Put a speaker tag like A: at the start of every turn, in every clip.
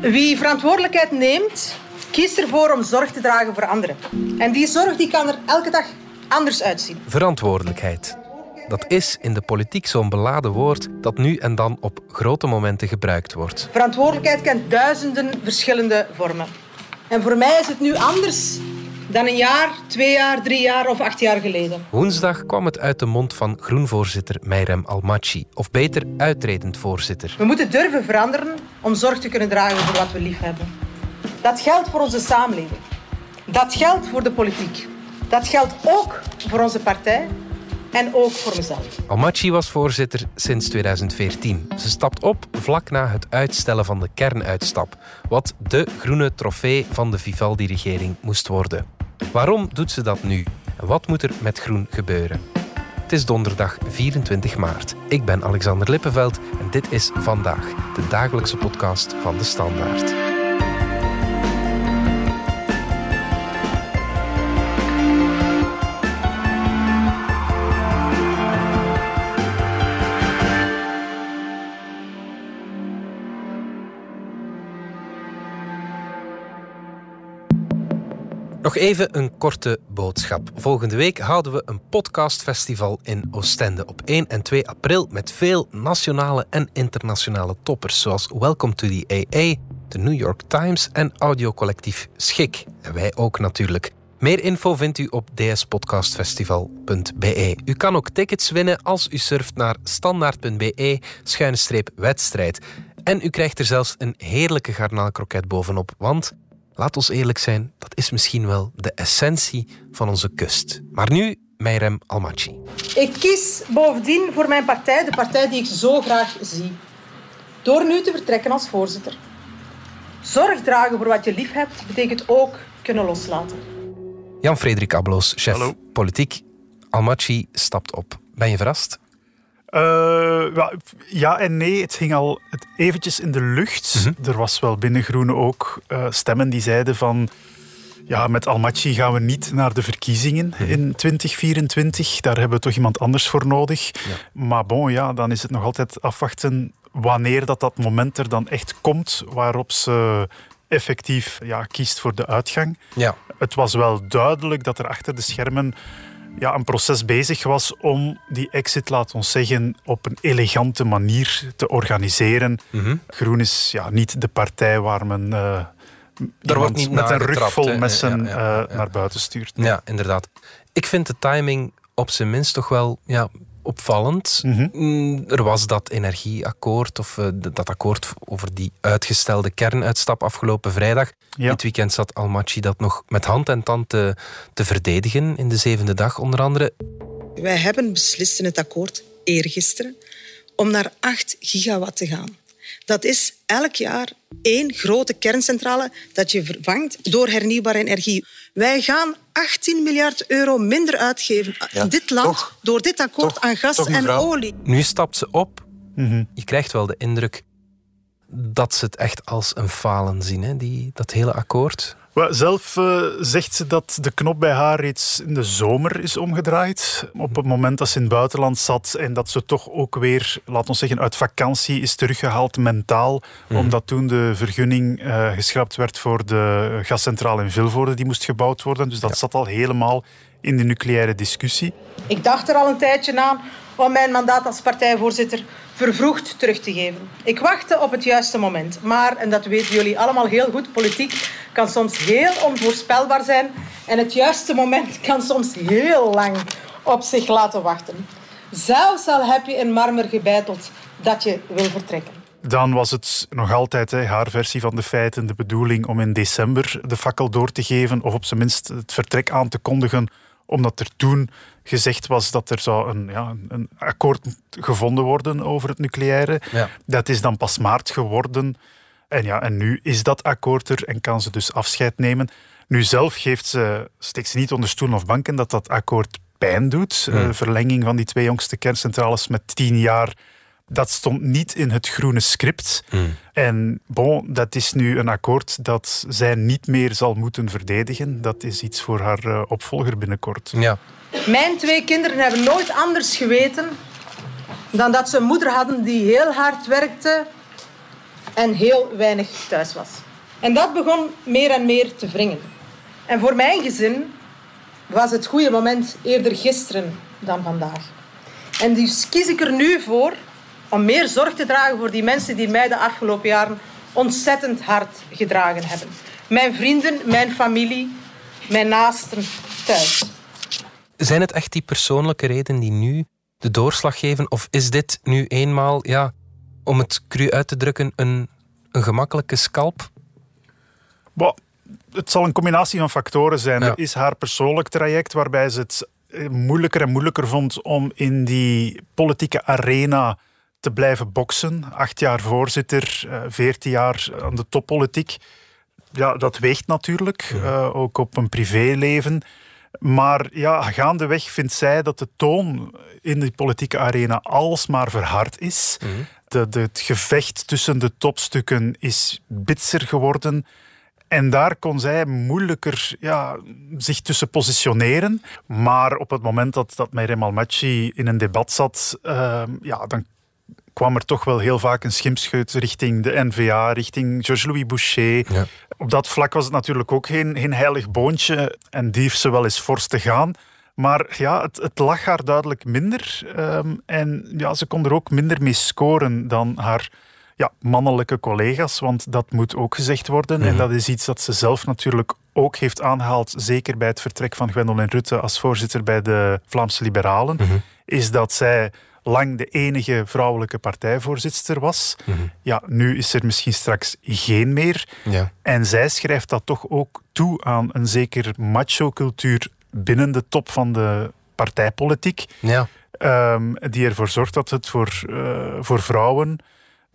A: Wie verantwoordelijkheid neemt, kiest ervoor om zorg te dragen voor anderen. En die zorg die kan er elke dag anders uitzien.
B: Verantwoordelijkheid. Dat is in de politiek zo'n beladen woord dat nu en dan op grote momenten gebruikt wordt.
A: Verantwoordelijkheid kent duizenden verschillende vormen. En voor mij is het nu anders dan een jaar, twee jaar, drie jaar of acht jaar geleden.
B: Woensdag kwam het uit de mond van groenvoorzitter Meirem Almachi, of beter uitredend voorzitter.
A: We moeten durven veranderen om zorg te kunnen dragen voor wat we lief hebben. Dat geldt voor onze samenleving. Dat geldt voor de politiek. Dat geldt ook voor onze partij en ook voor mezelf.
B: Almachi was voorzitter sinds 2014. Ze stapt op vlak na het uitstellen van de kernuitstap, wat de groene trofee van de Vivaldi-regering moest worden. Waarom doet ze dat nu? En wat moet er met groen gebeuren? Het is donderdag 24 maart. Ik ben Alexander Lippenveld en dit is Vandaag, de dagelijkse podcast van de Standaard. Nog even een korte boodschap. Volgende week houden we een podcastfestival in Oostende op 1 en 2 april met veel nationale en internationale toppers zoals Welcome to the AA, de New York Times en audiocollectief Schik. En wij ook natuurlijk. Meer info vindt u op dspodcastfestival.be. U kan ook tickets winnen als u surft naar standaard.be-wedstrijd. En u krijgt er zelfs een heerlijke garnaalkroket bovenop, want laat ons eerlijk zijn, dat is misschien wel de essentie van onze kust. Maar nu Meirem Almachi.
A: Ik kies bovendien voor mijn partij, de partij die ik zo graag zie. Door nu te vertrekken als voorzitter. Zorg dragen voor wat je lief hebt, betekent ook kunnen loslaten.
B: Jan-Frederik Abloos, chef
C: Hallo.
B: politiek. Almachi stapt op. Ben je verrast?
C: Uh, ja, en nee, het hing al eventjes in de lucht.
B: Mhm.
C: Er was wel binnen Groene ook uh, stemmen die zeiden van... Ja, met Almachi gaan we niet naar de verkiezingen
B: Mhm.
C: in 2024. Daar hebben we toch iemand anders voor nodig. Maar bon, ja, dan is het nog altijd afwachten wanneer dat, dat moment er dan echt komt waarop ze effectief ja, kiest voor de uitgang.
B: Ja.
C: Het was wel duidelijk dat er achter de schermen ja, een proces bezig was om die exit, laat ons zeggen, op een elegante manier te organiseren.
B: Mhm.
C: Groen is ja, niet de partij waar men uh,
B: wordt niet
C: met een rug vol messen
B: Ja, ja, ja,
C: uh,
B: ja.
C: naar buiten stuurt.
B: Ja, inderdaad. Ik vind de timing op zijn minst toch wel ja, opvallend.
C: Mhm.
B: Mm, Er was dat energieakkoord, of eh, dat akkoord over die uitgestelde kernuitstap afgelopen vrijdag.
C: Ja.
B: Dit weekend zat Almachi dat nog met hand en tand te, te verdedigen, in de zevende dag onder andere.
D: Wij hebben beslist in het akkoord eergisteren om naar 8 gigawatt te gaan. Dat is elk jaar één grote kerncentrale dat je vervangt door hernieuwbare energie. Wij gaan 18 miljard euro minder uitgeven in dit land
E: toch,
D: door dit akkoord
E: toch,
D: aan gas
E: toch,
D: en olie.
B: Nu stapt ze op.
C: Mhm.
B: Je krijgt wel de indruk dat ze het echt als een falen zien, hè? Die, dat hele akkoord.
C: Wel, Zelf eh, zegt ze dat de knop bij haar reeds in de zomer is omgedraaid. Op het moment dat ze in het buitenland zat en dat ze toch ook weer, laat ons zeggen, uit vakantie is teruggehaald mentaal. Omdat toen de vergunning eh, geschrapt werd voor de gascentrale in Vilvoorde, die moest gebouwd worden. Dus dat zat al helemaal in de nucleaire discussie.
A: Ik dacht er al een tijdje aan om mijn mandaat als partijvoorzitter vervroegd terug te geven. Ik wachtte op het juiste moment. Maar, en dat weten jullie allemaal heel goed, politiek kan soms heel onvoorspelbaar zijn. En het juiste moment kan soms heel lang op zich laten wachten. Zelfs al heb je in marmer gebeiteld dat je wil vertrekken.
C: Dan was het nog altijd hè, haar versie van de feiten de bedoeling om in december de fakkel door te geven, of op zijn minst het vertrek aan te kondigen, omdat er toen gezegd was dat er zou een, ja, een akkoord gevonden worden over het nucleaire.
B: Ja.
C: Dat is dan pas maart geworden. En, ja, en nu is dat akkoord er en kan ze dus afscheid nemen. Nu zelf geeft ze, steekt ze niet onder stoelen of banken dat dat akkoord pijn doet. Eh, verlenging van die twee jongste kerncentrales met tien jaar. Dat stond niet in het groene script. En bon, dat is nu een akkoord dat zij niet meer zal moeten verdedigen. Dat is iets voor haar eh, opvolger binnenkort.
B: Ja.
A: Mijn twee kinderen hebben nooit anders geweten dan dat ze een moeder hadden die heel hard werkte en heel weinig thuis was. En dat begon meer en meer te wringen. En voor mijn gezin was het goede moment eerder gisteren dan vandaag. En dus kies ik er nu voor om meer zorg te dragen voor die mensen die mij de afgelopen jaren ontzettend hard gedragen hebben. Mijn vrienden, mijn familie, mijn naasten thuis.
B: Zijn het echt die persoonlijke redenen die nu de doorslag geven? Of is dit nu eenmaal, ja, om het cru uit te drukken, een, een gemakkelijke scalp?
C: het zal een combinatie van factoren zijn. Er is haar persoonlijk traject waarbij ze het eh, moeilijker en moeilijker vond om in die politieke arena te blijven boksen. Acht jaar voorzitter, eh, veertien jaar aan de toppolitiek. Ja, dat weegt natuurlijk, uh, ook op een privéleven. Maar ja, gaandeweg vindt zij dat de toon in die politieke arena alsmaar verhard is. Mhm. de, de, het gevecht tussen de topstukken is bitser geworden. En daar kon zij moeilijker ja, zich tussen positioneren. Maar op het moment dat, dat Meirem Almaty in een debat zat, uh, ja, dan kwam er toch wel heel vaak een schimpscheut richting de NVA, richting Georges-Louis Boucher. Ja. Op dat vlak was het natuurlijk ook geen, geen heilig boontje en dief ze wel eens fors te gaan. Maar ja, het, het lag haar duidelijk minder. Ehm, en ja, ze kon er ook minder mee scoren dan haar ja, mannelijke collega's, want dat moet ook gezegd worden. En mhm. dat is iets dat ze zelf natuurlijk ook heeft aangehaald, zeker bij het vertrek van Gwendoline Rutte als voorzitter bij de Vlaamse Liberalen, mhm. is dat zij lang de enige vrouwelijke partijvoorzitter was. Mhm. Ja, nu is er misschien straks geen meer. Ja. En zij schrijft dat toch ook toe aan een zeker macho-cultuur binnen de top van de partijpolitiek. Ja. Um, die ervoor zorgt dat het voor, uh, voor vrouwen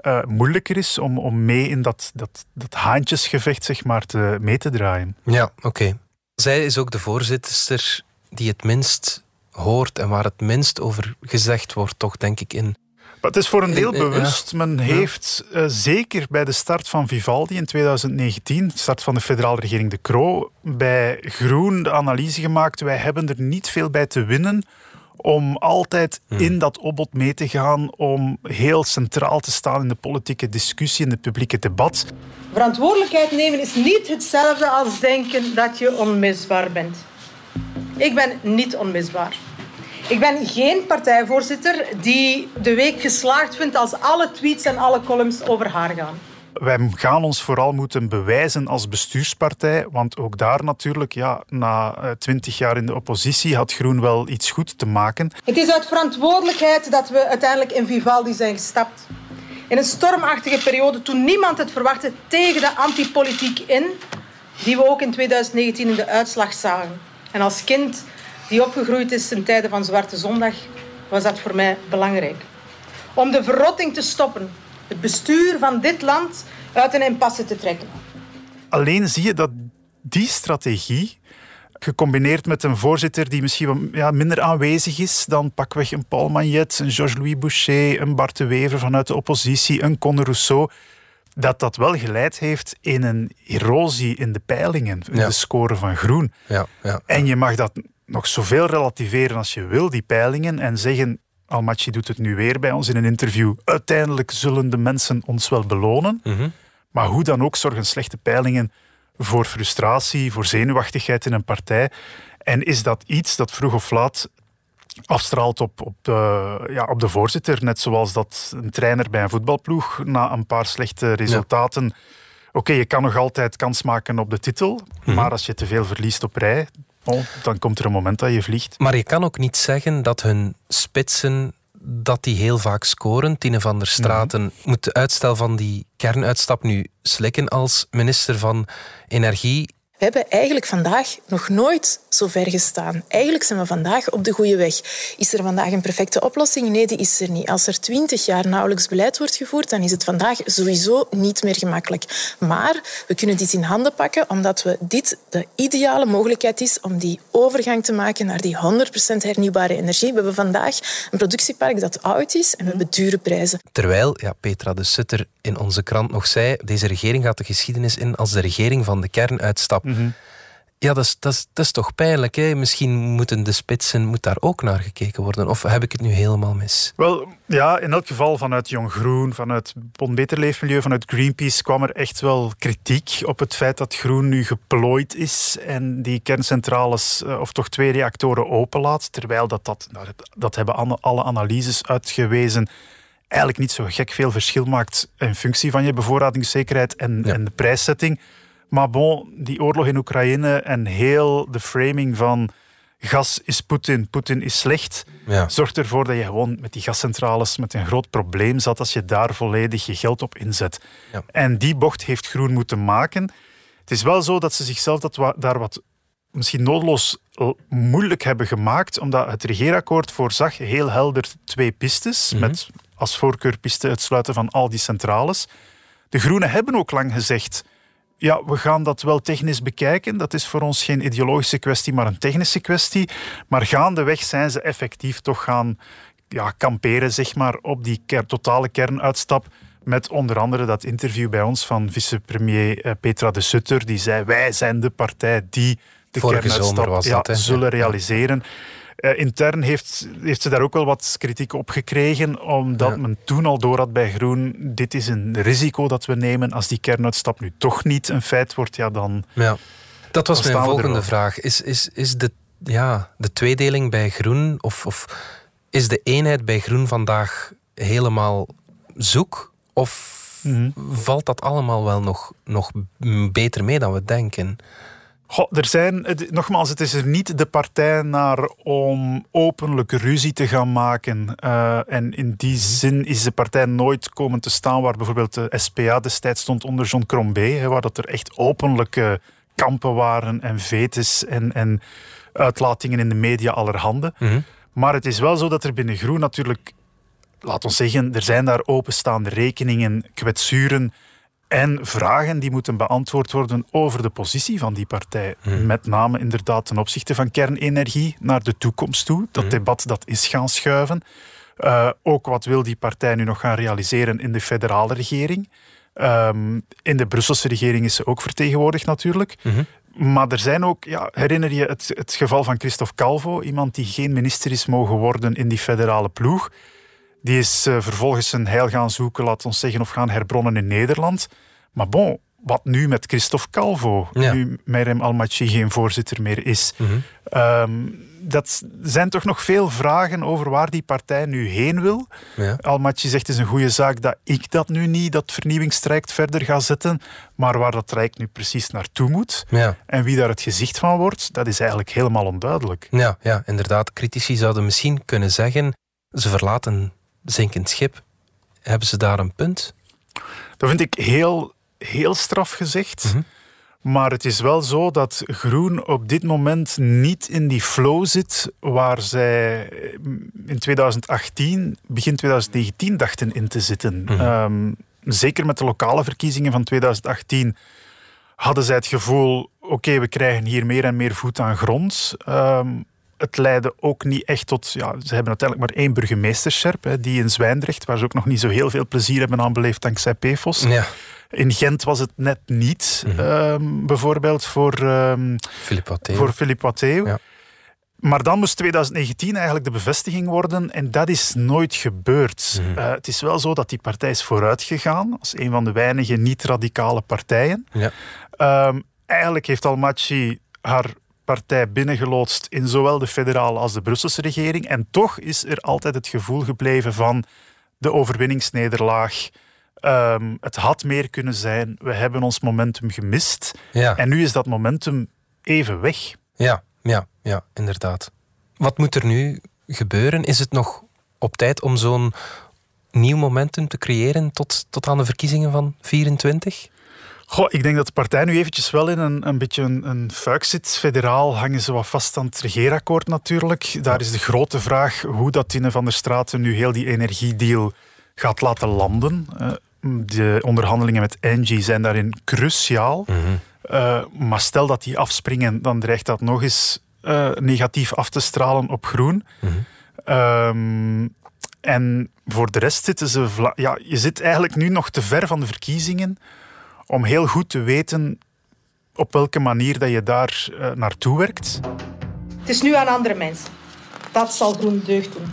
C: uh, moeilijker is om, om mee in dat, dat, dat haantjesgevecht zeg maar, te, mee te draaien.
B: Ja, oké. Zij is ook de voorzitter die het minst hoort en waar het minst over gezegd wordt, toch denk ik in.
C: Maar het is voor een deel bewust. Men heeft uh, zeker bij de start van Vivaldi in 2019, de start van de federale regering De Croo, bij Groen de analyse gemaakt: wij hebben er niet veel bij te winnen om altijd hmm. in dat opbod mee te gaan, om heel centraal te staan in de politieke discussie, in het publieke debat.
A: Verantwoordelijkheid nemen is niet hetzelfde als denken dat je onmisbaar bent. Ik ben niet onmisbaar. Ik ben geen partijvoorzitter die de week geslaagd vindt als alle tweets en alle columns over haar gaan
C: wij gaan ons vooral moeten bewijzen als bestuurspartij. Want ook daar natuurlijk, ja, na eh, twintig jaar in de oppositie, had Groen wel iets goed te maken.
A: Het is uit verantwoordelijkheid dat we uiteindelijk in Vivaldi zijn gestapt. In een stormachtige periode toen niemand het verwachtte tegen de antipolitiek in, die we ook in 2019 in de uitslag zagen. En als kind die opgegroeid is in tijden van Zwarte Zondag, was dat voor mij belangrijk. Om de verrotting te stoppen, het bestuur van dit land uit een impasse te trekken.
C: Alleen zie je dat die strategie, gecombineerd met een voorzitter die misschien ja, minder aanwezig is dan pakweg een Paul Magnet, een Georges-Louis Boucher, een Bart de Wever vanuit de oppositie, een Conor Rousseau, dat dat wel geleid heeft in een erosie in de peilingen, in de score van Groen. Ja, ja. En je mag dat nog zoveel relativeren als je wil, die peilingen, en zeggen Almachi doet het nu weer bij ons in een interview. Uiteindelijk zullen de mensen ons wel belonen. Mhm. Maar hoe dan ook zorgen slechte peilingen voor frustratie, voor zenuwachtigheid in een partij. En is dat iets dat vroeg of laat afstraalt op, op, de, ja, op de voorzitter? Net zoals dat een trainer bij een voetbalploeg na een paar slechte resultaten. Oké, je kan nog altijd kans maken op de titel, mhm. maar als je te veel verliest op rij, Oh, dan komt er een moment dat je vliegt.
B: Maar je kan ook niet zeggen dat hun spitsen dat die heel vaak scoren. Tine van der Straten mhm. moet de uitstel van die kernuitstap nu slikken als minister van Energie.
E: We hebben eigenlijk vandaag nog nooit zo ver gestaan. Eigenlijk zijn we vandaag op de goede weg. Is er vandaag een perfecte oplossing? Nee, die is er niet. Als er twintig jaar nauwelijks beleid wordt gevoerd, dan is het vandaag sowieso niet meer gemakkelijk. Maar we kunnen dit in handen pakken, omdat we dit de ideale mogelijkheid is om die overgang te maken naar die 100% hernieuwbare energie. We hebben vandaag een productiepark dat oud is en we hebben dure prijzen.
B: Terwijl ja, Petra de Sutter in onze krant nog zei, deze regering gaat de geschiedenis in als de regering van de kernuitstap. Mhm. Ja, dat is, dat, is, dat is toch pijnlijk. Hè? Misschien moeten de spitsen moet daar ook naar gekeken worden. Of heb ik het nu helemaal mis?
C: Wel, ja, in elk geval vanuit Jong Groen, vanuit Bon Beter Leefmilieu, vanuit Greenpeace kwam er echt wel kritiek op het feit dat Groen nu geplooid is en die kerncentrales, eh, of toch twee reactoren openlaat. Terwijl dat, dat, nou, dat hebben alle analyses uitgewezen, eigenlijk niet zo gek veel verschil maakt in functie van je bevoorradingszekerheid en, en de prijszetting. Maar bon, die oorlog in Oekraïne en heel de framing van gas is Poetin, Poetin is slecht, ja. zorgt ervoor dat je gewoon met die gascentrales met een groot probleem zat als je daar volledig je geld op inzet. Ja. En die bocht heeft Groen moeten maken. Het is wel zo dat ze zichzelf dat daar wat misschien noodloos moeilijk hebben gemaakt, omdat het regeerakkoord voorzag heel helder twee pistes, mhm. met als voorkeurpiste het sluiten van al die centrales. De Groenen hebben ook lang gezegd ja, we gaan dat wel technisch bekijken. Dat is voor ons geen ideologische kwestie, maar een technische kwestie. Maar gaandeweg zijn ze effectief toch gaan ja, kamperen zeg maar, op die totale kernuitstap. Met onder andere dat interview bij ons van vicepremier eh, Petra de Sutter. Die zei, wij zijn de partij die de kernuitstap ja, zullen realiseren. Uh, intern heeft, heeft ze daar ook wel wat kritiek op gekregen, omdat men toen al door had bij Groen, dit is een risico dat we nemen. Als die kernuitstap nu toch niet een feit wordt, ja dan... Ja.
B: Dat was mijn volgende vraag. Is, is, is de, ja, de tweedeling bij Groen, of, of is de eenheid bij Groen vandaag helemaal zoek? Of mhm. valt dat allemaal wel nog, nog beter mee dan we denken?
C: Er zijn, nogmaals, het is er niet de partij naar om openlijk ruzie te gaan maken. Uh, en in die zin is de partij nooit komen te staan waar bijvoorbeeld de SPA destijds stond onder John Crombé, waar dat er echt openlijke kampen waren en vetes en, en uitlatingen in de media allerhande. Mm Maar het is wel zo dat er binnen Groen natuurlijk, laat ons zeggen, er zijn daar openstaande rekeningen, kwetsuren en vragen die moeten beantwoord worden over de positie van die partij. Hmm. Met name inderdaad ten opzichte van kernenergie naar de toekomst toe. Dat hmm. debat dat is gaan schuiven. Uh, ook wat wil die partij nu nog gaan realiseren in de federale regering. Um, in de Brusselse regering is ze ook vertegenwoordigd natuurlijk. Hmm. Maar er zijn ook, ja, herinner je het, het geval van Christophe Calvo, iemand die geen minister is mogen worden in die federale ploeg. Die is uh, vervolgens een heil gaan zoeken, laat ons zeggen, of gaan herbronnen in Nederland. Maar bon, wat nu met Christophe Calvo, nu Merem Almaty geen voorzitter meer is. Mm dat zijn toch nog veel vragen over waar die partij nu heen wil. Ja. Almaty zegt het is een goede zaak dat ik dat nu niet, dat vernieuwingstraject verder ga zetten, maar waar dat traject nu precies naartoe moet ja. en wie daar het gezicht van wordt, dat is eigenlijk helemaal onduidelijk.
B: Ja, ja, inderdaad. Critici zouden misschien kunnen zeggen, ze verlaten zinkend schip. Hebben ze daar een punt?
C: Dat vind ik heel heel straf gezegd. Mhm. Maar het is wel zo dat Groen op dit moment niet in die flow zit waar zij in 2018, begin 2019 dachten in te zitten. Mhm. Ehm, zeker met de lokale verkiezingen van 2018 hadden zij het gevoel: oké, we krijgen hier meer en meer voet aan grond. Ehm, het leidde ook niet echt tot. Ja, ze hebben uiteindelijk maar één burgemeesterscherp, die in Zwijndrecht, waar ze ook nog niet zo heel veel plezier hebben aan beleefd dankzij PFOS. Ja. In Gent was het net niet, mhm. ehm, bijvoorbeeld voor um, Philippe Watteeuw. Ja. Maar dan moest 2019 eigenlijk de bevestiging worden en dat is nooit gebeurd. Mhm. Eh, het is wel zo dat die partij is vooruitgegaan als een van de weinige niet-radicale partijen. Ja. Ehm, eigenlijk heeft Almaty haar partij binnengeloodst in zowel de federale als de Brusselse regering. En toch is er altijd het gevoel gebleven van de overwinningsnederlaag. Um, het had meer kunnen zijn. We hebben ons momentum gemist. Ja. En nu is dat momentum even weg.
B: Ja, ja, ja, inderdaad. Wat moet er nu gebeuren? Is het nog op tijd om zo'n nieuw momentum te creëren tot, tot aan de verkiezingen van 24?
C: Goh, ik denk dat de partij nu eventjes wel in een, een beetje een, een fuik zit. Federaal hangen ze wat vast aan het regeerakkoord natuurlijk. Daar is de grote vraag hoe dat Tine van der Straten nu heel die energiedeal gaat laten landen. Uh, de onderhandelingen met Engie zijn daarin cruciaal. Mhm. Eh, maar stel dat die afspringen, dan dreigt dat nog eens uh, negatief af te stralen op groen. Mhm. Ehm, en voor de rest zitten ze... Ja, je zit eigenlijk nu nog te ver van de verkiezingen om heel goed te weten op welke manier dat je daar uh, naartoe werkt?
A: Het is nu aan andere mensen. Dat zal groen deugd doen.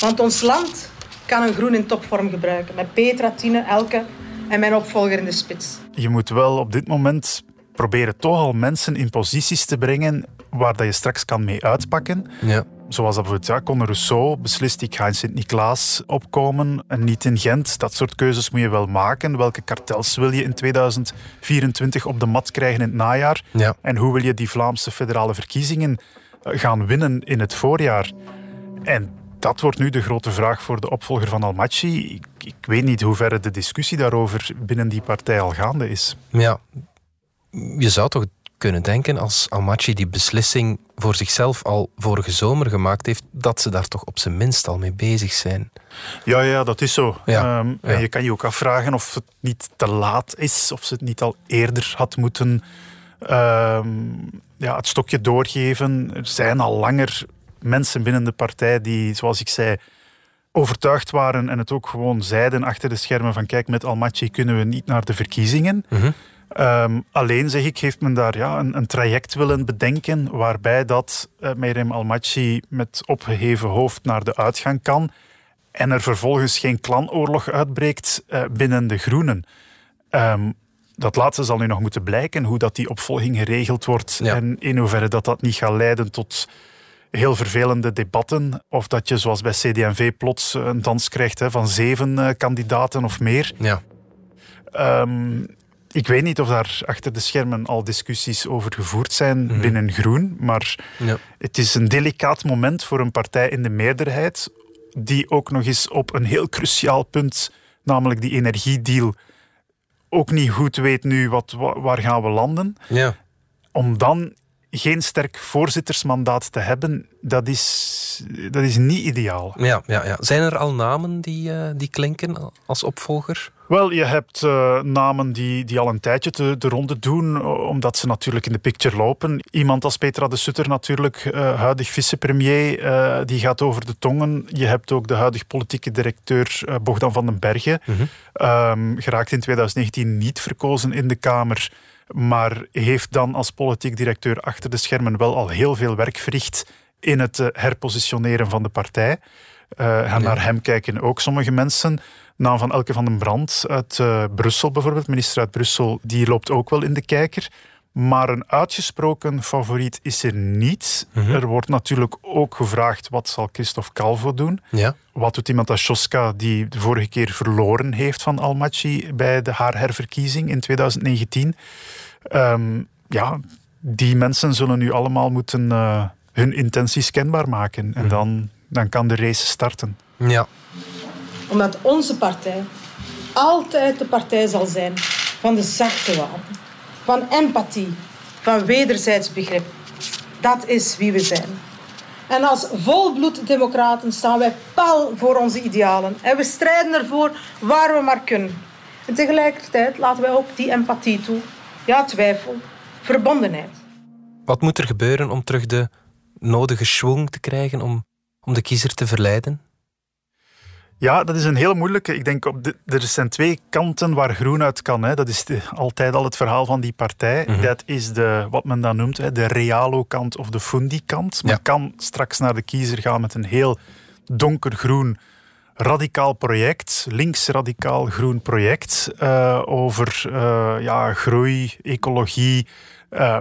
A: Want ons land kan een groen in topvorm gebruiken. Met Petra, Tine, Elke en mijn opvolger in de spits.
C: Je moet wel op dit moment proberen toch al mensen in posities te brengen waar dat je straks kan mee uitpakken. Ja. Zoals dat bijvoorbeeld ja, Conor Rousseau beslist, ik ga in Sint-Niklaas opkomen en niet in Gent. Dat soort keuzes moet je wel maken. Welke kartels wil je in 2024 op de mat krijgen in het najaar? Ja. En hoe wil je die Vlaamse federale verkiezingen eh, gaan winnen in het voorjaar? En dat wordt nu de grote vraag voor de opvolger van Almaty. Ik, ik weet niet hoe ver de discussie daarover binnen die partij al gaande is.
B: Ja, je zou toch kunnen denken als Almaty die beslissing voor zichzelf al vorige zomer gemaakt heeft, dat ze daar toch op zijn minst al mee bezig zijn.
C: Ja, ja dat is zo. Ja, ehm, En je kan je ook afvragen of het niet te laat is, of ze het niet al eerder had moeten ehm, ja, het stokje doorgeven. Er zijn al langer mensen binnen de partij die, zoals ik zei, overtuigd waren en het ook gewoon zeiden achter de schermen van kijk, met Almaty kunnen we niet naar de verkiezingen. Mhm. Ehm, alleen zeg ik, heeft men daar ja, een, een traject willen bedenken waarbij dat uh, Meirem Almaty met opgeheven hoofd naar de uitgang kan en er vervolgens geen klanoorlog uitbreekt uh, binnen de Groenen. Um, dat laatste zal nu nog moeten blijken, hoe dat die opvolging geregeld wordt en in hoeverre dat dat niet gaat leiden tot heel vervelende debatten. Of dat je zoals bij CD&V plots een dans krijgt hè, van zeven uh, kandidaten of meer. Ja. Um, ik weet niet of daar achter de schermen al discussies over gevoerd zijn mhm. binnen Groen, maar ja. het is een delicaat moment voor een partij in de meerderheid die ook nog eens op een heel cruciaal punt, namelijk die energiedeal, ook niet goed weet nu wat, waar gaan we landen. Ja. Om dan geen sterk voorzittersmandaat te hebben, dat is, dat is niet ideaal.
B: Ja, ja, ja. Zijn er al namen die, uh, die klinken als opvolger?
C: Wel, je hebt uh, namen die, die al een tijdje de, de ronde doen, omdat ze natuurlijk in de picture lopen. Iemand als Petra de Sutter natuurlijk, uh, huidig vicepremier, uh, die gaat over de tongen. Je hebt ook de huidige politieke directeur Bogdan van den Bergen. Mm geraakt in 2019 niet verkozen in de Kamer, maar heeft dan als politiek directeur achter de schermen wel al heel veel werk verricht in het herpositioneren van de partij. gaan naar hem kijken ook sommige mensen naam van Elke van den Brand uit uh, Brussel bijvoorbeeld, minister uit Brussel, die loopt ook wel in de kijker. Maar een uitgesproken favoriet is er niet. Mhm. Er wordt natuurlijk ook gevraagd wat zal Christophe Calvo doen. Ja. Wat doet iemand als Joska die de vorige keer verloren heeft van Almaty bij de haar herverkiezing in 2019. Ehm, ja, die mensen zullen nu allemaal moeten uh, hun intenties kenbaar maken. En mhm. dan, dan kan de race starten.
B: Ja,
A: omdat onze partij altijd de partij zal zijn van de zachte wapen, van empathie, van wederzijds begrip. Dat is wie we zijn. En als volbloed-democraten staan wij pal voor onze idealen. En we strijden ervoor waar we maar kunnen. En tegelijkertijd laten wij ook die empathie toe. Ja, twijfel, verbondenheid.
B: Wat moet er gebeuren om terug de nodige schwung te krijgen om, om de kiezer te verleiden?
C: Ja, dat is een hele moeilijke. Ik denk, op de, er zijn twee kanten waar groen uit kan. Hè. Dat is altijd al het verhaal van die partij. Mhm. Dat is de, wat men dan noemt hè, de realo-kant of de fundi-kant. Men kan straks naar de kiezer gaan met een heel donkergroen radicaal project, links-radicaal groen project, uh, over uh, ja, groei, ecologie, uh,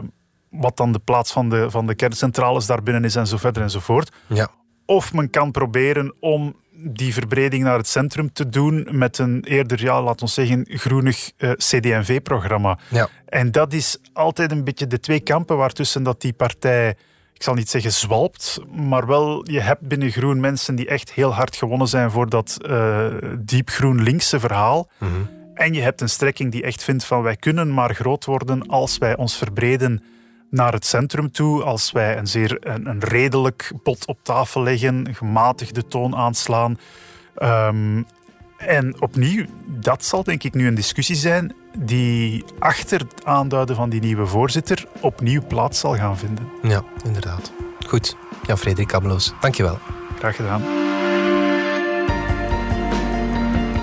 C: wat dan de plaats van de, van de kerncentrales daarbinnen is en zo verder enzovoort. Ja. Of men kan proberen om die verbreding naar het centrum te doen met een eerder, ja, laten we zeggen, groenig uh, eh, CD&V-programma. Ja. En dat is altijd een beetje de twee kampen waartussen dat die partij, ik zal niet zeggen zwalpt, maar wel, je hebt binnen Groen mensen die echt heel hard gewonnen zijn voor dat uh, diep groen linkse verhaal. Mhm. En je hebt een strekking die echt vindt van wij kunnen maar groot worden als wij ons verbreden naar het centrum toe. Als wij een zeer een, een redelijk pot op tafel leggen, gematigde toon aanslaan. Ehm, en opnieuw, dat zal denk ik nu een discussie zijn die achter het aanduiden van die nieuwe voorzitter opnieuw plaats zal gaan vinden.
B: Ja, inderdaad. Goed. Ja, Frederik Kabeloos, dankjewel.
C: Graag gedaan.